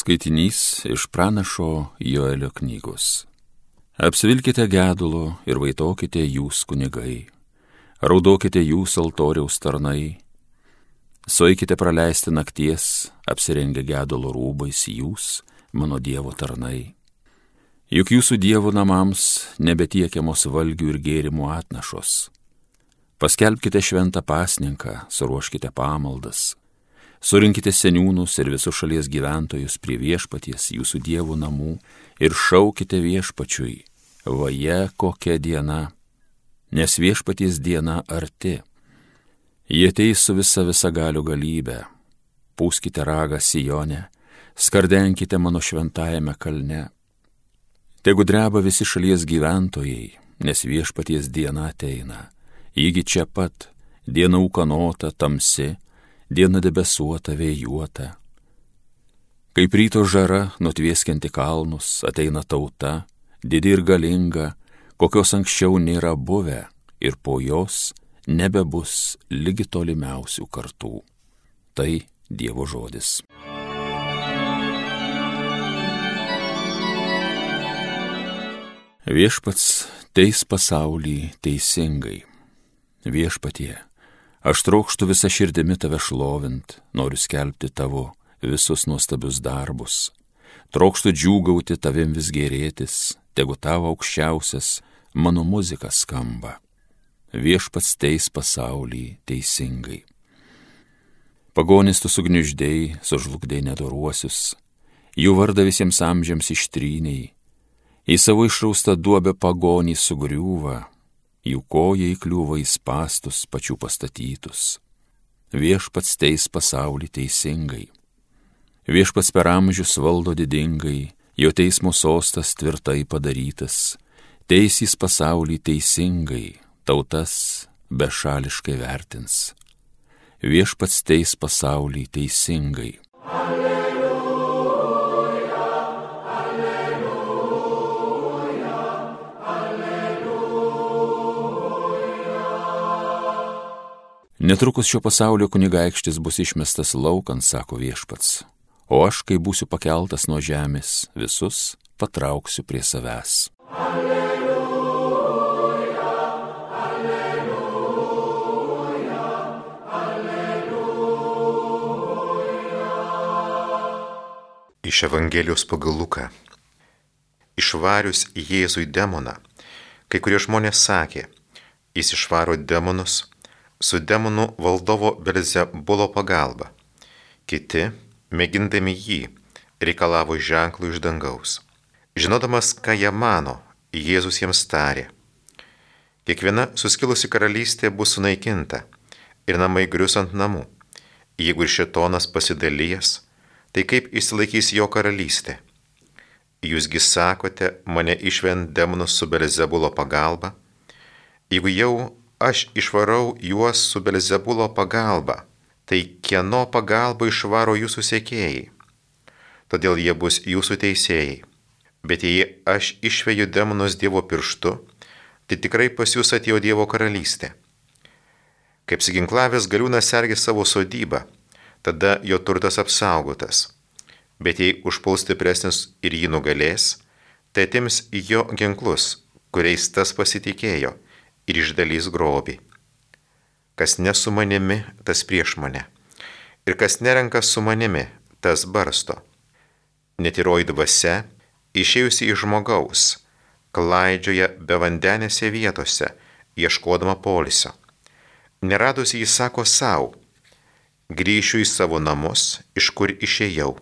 Skaitinys iš pranašo Joelio knygos. Apsivilkite gedulo ir vaitokite jūs kunigai, raudokite jūs altoriaus tarnai, suikite praleisti nakties, apsirengę gedulo rūbais jūs, mano Dievo tarnai. Juk jūsų Dievo namams nebetiekiamos valgių ir gėrimų atnašos. Paskelbkite šventą pasninką, suruoškite pamaldas Surinkite seniūnus ir visus šalies gyventojus prie viešpaties jūsų dievų namų ir šaukite viešpačiui, vaje kokia diena, nes viešpaties diena arti. Jie ateis su visa visa galių galybė. Pūskite ragą Sijone, skardenkite mano šventajame kalne. Tegu dreba visi šalies gyventojai, nes viešpaties diena ateina. Įgi čia pat, diena ūkanota, tamsi, diena debesuota, vėjuota. Kaip ryto žara, nutvieskianti kalnus, ateina tauta, didi ir galinga, kokios anksčiau nėra buvę ir po jos nebebus lygi tolimiausių kartų. Tai Dievo žodis. Viešpats teis pasaulį teisingai. Viešpatie, Aš trokštų visą širdimi tave šlovint, noriu skelbti tavo visus nuostabius darbus. Trokštų džiūgauti tavim vis gerėtis, tegu tavo aukščiausias mano muzika skamba. Viešpats teis pasaulį teisingai. Pagonis tu sugniuždėjai, sužlugdėjai nedoruosius, jų vardą visiems amžiams ištryniai, į savo išraustą duobę pagonį sugriūva, jų kojai kliūva į pastus pačių pastatytus. Viešpats teis pasaulį teisingai. Viešpats per amžius valdo didingai, jo teismo sostas tvirtai padarytas, teisys pasaulį teisingai, tautas bešališkai vertins. Viešpats teis pasaulį teisingai. Alleluja. Netrukus šio pasaulio kunigaikštis bus išmestas laukan, sako viešpats, o aš, kai būsiu pakeltas nuo žemės, visus patrauksiu prie savęs. Alleluja, alleluja, alleluja. Iš Evangelijos pagal Luką. Išvarius Jėzui demoną, kai kurie žmonės sakė, jis išvaro demonus, su demonų valdovo Belzebulo pagalba. Kiti, mėgindami jį, reikalavo ženklų iš dangaus. Žinodamas, ką jie mano, Jėzus jiems tarė. Kiekviena suskilusi karalystė bus sunaikinta ir namai grius ant namų. Jeigu ir šetonas pasidalyjas, tai kaip išsilaikys jo karalystė? Jūsgi sakote, mane išvent demonus su Belzebulo pagalba? Jeigu jau aš išvarau juos su Belzebulo pagalba, tai kieno pagalba išvaro jūsų sėkėjai? Todėl jie bus jūsų teisėjai. Bet jei aš išveju demonus Dievo pirštu, tai tikrai pas jūs atėjo Dievo karalystė. Kaip siginklavęs galiūnas sergi savo sodybą, tada jo turtas apsaugotas. Bet jei užpuls stipresnis ir jį nugalės, tai atims jo ginklus, kuriais tas pasitikėjo ir išdalys grobį. Kas nesu manimi, tas prieš mane. Ir kas nerenka su manimi, tas barsto. Netiroji dvasia, išėjusi iš žmogaus, klaidžioja be vandenėse vietose, ieškodama polisio. Neradusi jis sako savo, grįšiu į savo namus, iš kur išėjau.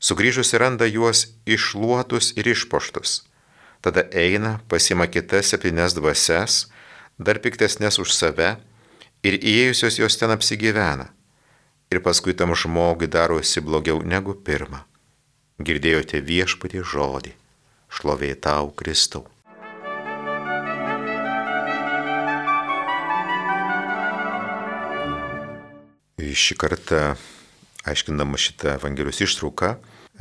Sugryžusi randa juos išluotus ir išpoštus tada eina, pasima kitas septynes dvasias, dar piktesnės už save ir įėjusios jos ten apsigyvena. Ir paskui tam žmogui darosi blogiau negu pirmą. Girdėjote viešpatį žodį. Šlovė tau, Kristau. Šį kartą, aiškindama šitą Evangelijos ištrauką,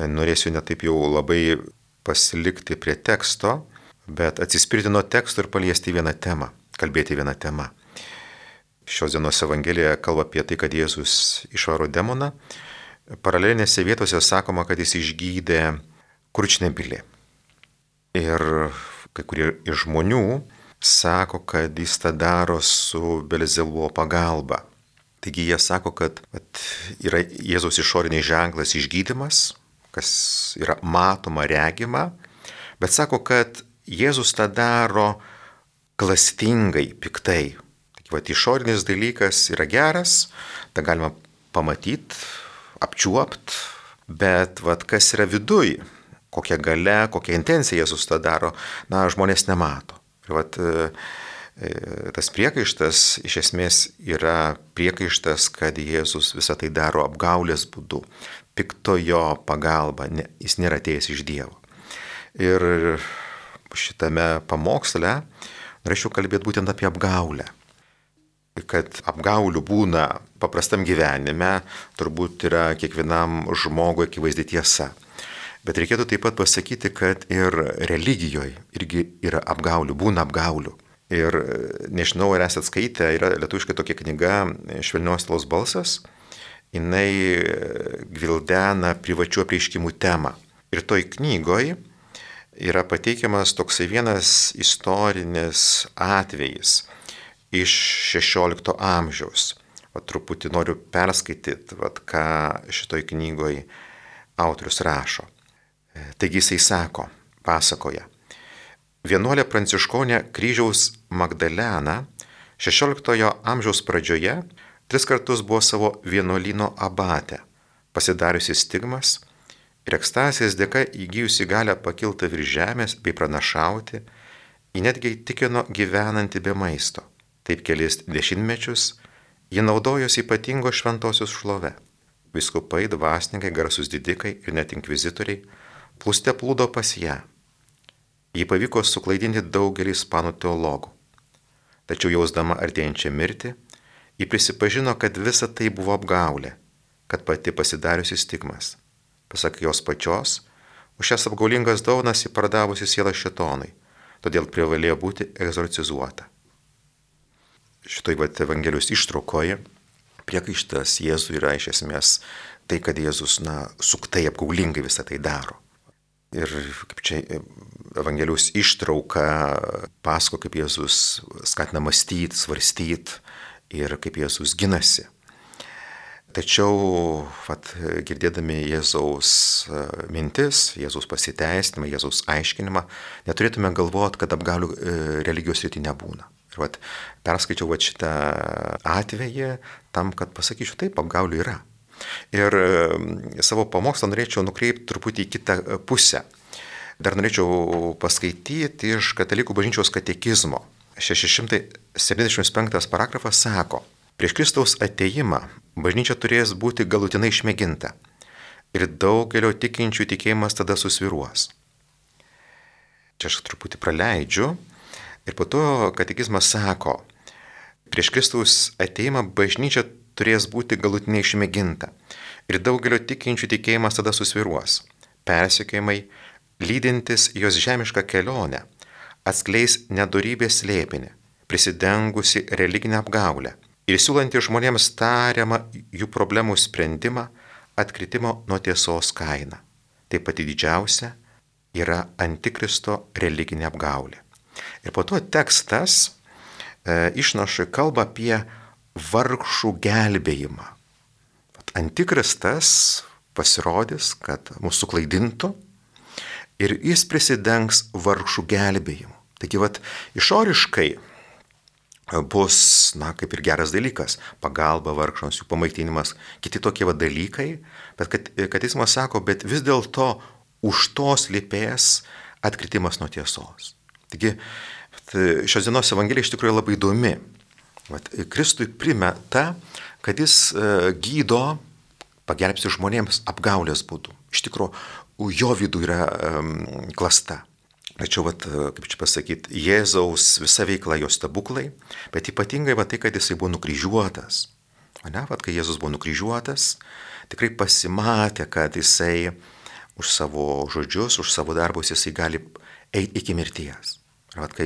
norėsiu netaip jau labai pasilikti prie teksto, bet atsispirti nuo teksto ir paliesti vieną temą, kalbėti vieną temą. Šios dienos Evangelija kalba apie tai, kad Jėzus išvaro demoną paralelinėse vietose sakoma, kad jis išgydė kurčnebilį. Ir kai kurie iš žmonių sako, kad jis tą daro su Belzebulo pagalba. Taigi jie sako, kad at, yra Jėzaus išoriniai ženklas išgydymas, kas yra matoma, regima, bet sako, kad Jėzus tą daro klastingai, piktai. Taigi, va, išorinis dalykas yra geras, tą galima pamatyti, apčiuopt, bet vat, kas yra viduj, kokia gale, kokia intencija Jėzus tą daro, na, žmonės nemato. Ir e, tas priekaištas iš esmės yra priekaištas, kad Jėzus visą tai daro apgaulės būdu, piktojo pagalba, ne, jis nėra atėjęs iš Dievo. Ir šitame pamoksle norėčiau kalbėti būtent apie apgaulę kad apgaulių būna paprastam gyvenime, turbūt yra kiekvienam žmogui akivaizdi tiesa. Bet reikėtų taip pat pasakyti, kad ir religijoje irgi yra apgaulių, būna apgaulių. Ir nežinau, ar esate skaitę, yra lietuviškai tokia knyga Švelnios tylos balsas, jinai gvildena privačių apreiškimų temą. Ir toj knygoje yra pateikiamas toksai vienas istorinis atvejis iš XVI amžiaus. O truputį noriu perskaityti, vat, ką šitoj knygoj autorius rašo. Taigi jisai sako, pasakoja. Vienuolė pranciškonė kryžiaus Magdalena XVI amžiaus pradžioje tris kartus buvo savo vienuolino abate, pasidariusi stigmas ir ekstazijos dėka įgyjusi galę pakilti virš žemės bei pranašauti, ji netgi tikino gyvenanti be maisto. Taip kelis dešimtmečius ji naudojosi ypatingo šventosios šlove. Viskupai, dvasininkai, garsus didikai ir net inkvizitoriai plūste plūdo pas ją. Jį pavyko suklaidinti daugelį ispanų teologų. Tačiau jausdama artėjančią mirtį, ji prisipažino, kad visa tai buvo apgaulė, kad pati pasidariusi stigmas. Pasak jos pačios, už šias apgaulingas daunas įpardavusi sielą šitonai, todėl privalėjo būti egzorcizuota šitoj vat Evangelijos ištraukoje priekaištas Jėzui yra iš esmės tai, kad Jėzus, na, suktai apgaulingai visą tai daro. Ir kaip čia Evangelijos ištrauka pasako, kaip Jėzus skatina mąstyti, svarstyti ir kaip Jėzus ginasi. Tačiau, vat, girdėdami Jėzaus e, mintis, Jėzaus pasiteisinimą, Jėzaus aiškinimą, neturėtume galvoti, kad apgalių e, religijos rytį nebūna. Ir vat, perskaičiau vat šitą atvejį tam, kad pasakyčiau, taip, apgaulių yra. Ir savo pamokslą norėčiau nukreipti truputį į kitą pusę. Dar norėčiau paskaityti iš Katalikų bažnyčios katekizmo. 675 paragrafas sako, prieš Kristaus ateimą bažnyčia turės būti galutinai išmėginta ir daugelio tikinčių tikėjimas tada susviruos. Čia aš truputį praleidžiu, Ir po to katekizmas sako, prieš Kristaus ateimą bažnyčia turės būti galutinai išmėginta. Ir daugelio tikinčių tikėjimas tada susviruos. Persikėjimai, lydintis jos žemišką kelionę, atskleis nedorybės slėpinį, prisidengusi religinę apgaulę ir siūlanti žmonėms tariamą jų problemų sprendimą atkritimo nuo tiesos kainą. Taip pat didžiausia yra antikristo religinė apgaulė. Ir po to tekstas e, išnašai kalba apie vargšų gelbėjimą. Antikristas pasirodys, kad mūsų klaidintų ir jis prisidengs vargšų gelbėjimu. Taigi, vat, išoriškai bus, na, kaip ir geras dalykas - pagalba vargšams, jų pamaitinimas, kiti tokie va dalykai, bet kad, man sako, bet vis dėlto už to slypės atkritimas nuo tiesos. Taigi šios dienos Evangelija iš tikrųjų labai įdomi. Vat, Kristui primeta, kad jis e, gydo, pagelbsti žmonėms apgaulės būdų. Iš tikrųjų, jo vidų yra um, klasta. Tačiau, vat, kaip čia pasakyti, Jėzaus visa veikla jo stebuklai, bet ypatingai va tai, kad jisai buvo nukryžiuotas. Ne, vat, kai Jėzus buvo nukryžiuotas, tikrai pasimatė, kad jisai už savo žodžius, už savo darbus jisai gali eiti iki mirties. Ir vat, kai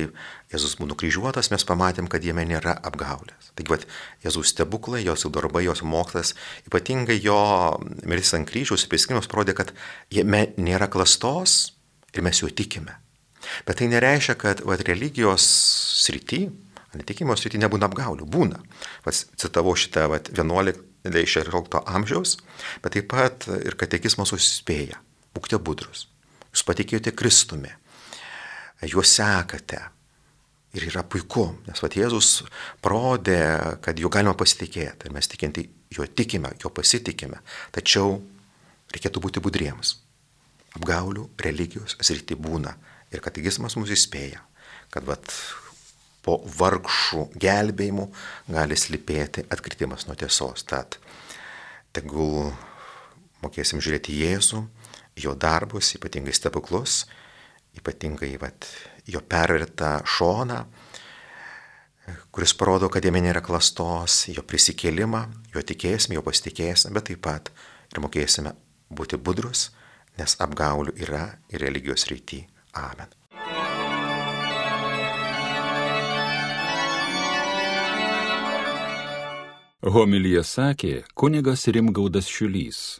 Jėzus buvo nukryžiuotas, mes pamatėm, kad jame nėra apgaulės. Taigi, vat, Jėzus stebuklai, jos darbai, jos mokslas, ypatingai jo mirtis ant kryžiaus, įpiskinimas parodė, kad jame nėra klastos ir mes juo tikime. Bet tai nereiškia, kad vat, religijos srity, netikimo srity nebūna apgaulių. Būna. Vat, citavau šitą vat, 11-16 amžiaus, bet taip pat ir katekizmas suspėja. Būkite budrus. Jūs patikėjote Kristumi. Juos sekate Ir yra puiku, nes vat Jėzus parodė, kad juo galima pasitikėti. Ir mes tikinti juo tikime, juo pasitikime. Tačiau reikėtų būti budriems. Apgaulių religijos srity būna. Ir kategizmas mus įspėja, kad vat, po vargšų gelbėjimų gali slipėti atkritimas nuo tiesos. Tad tegul mokėsim žiūrėti Jėzų, jo darbus, ypatingai stebuklus, ypatingai vat, jo pervertą šoną, kuris parodo, kad jame nėra klastos, jo prisikėlimą, jo tikėsime, jo pasitikėsime, bet taip pat ir mokėsime būti budrus, nes apgaulių yra ir religijos rytį. Amen. Homilyje sakė kunigas Rimgaudas Šiulys.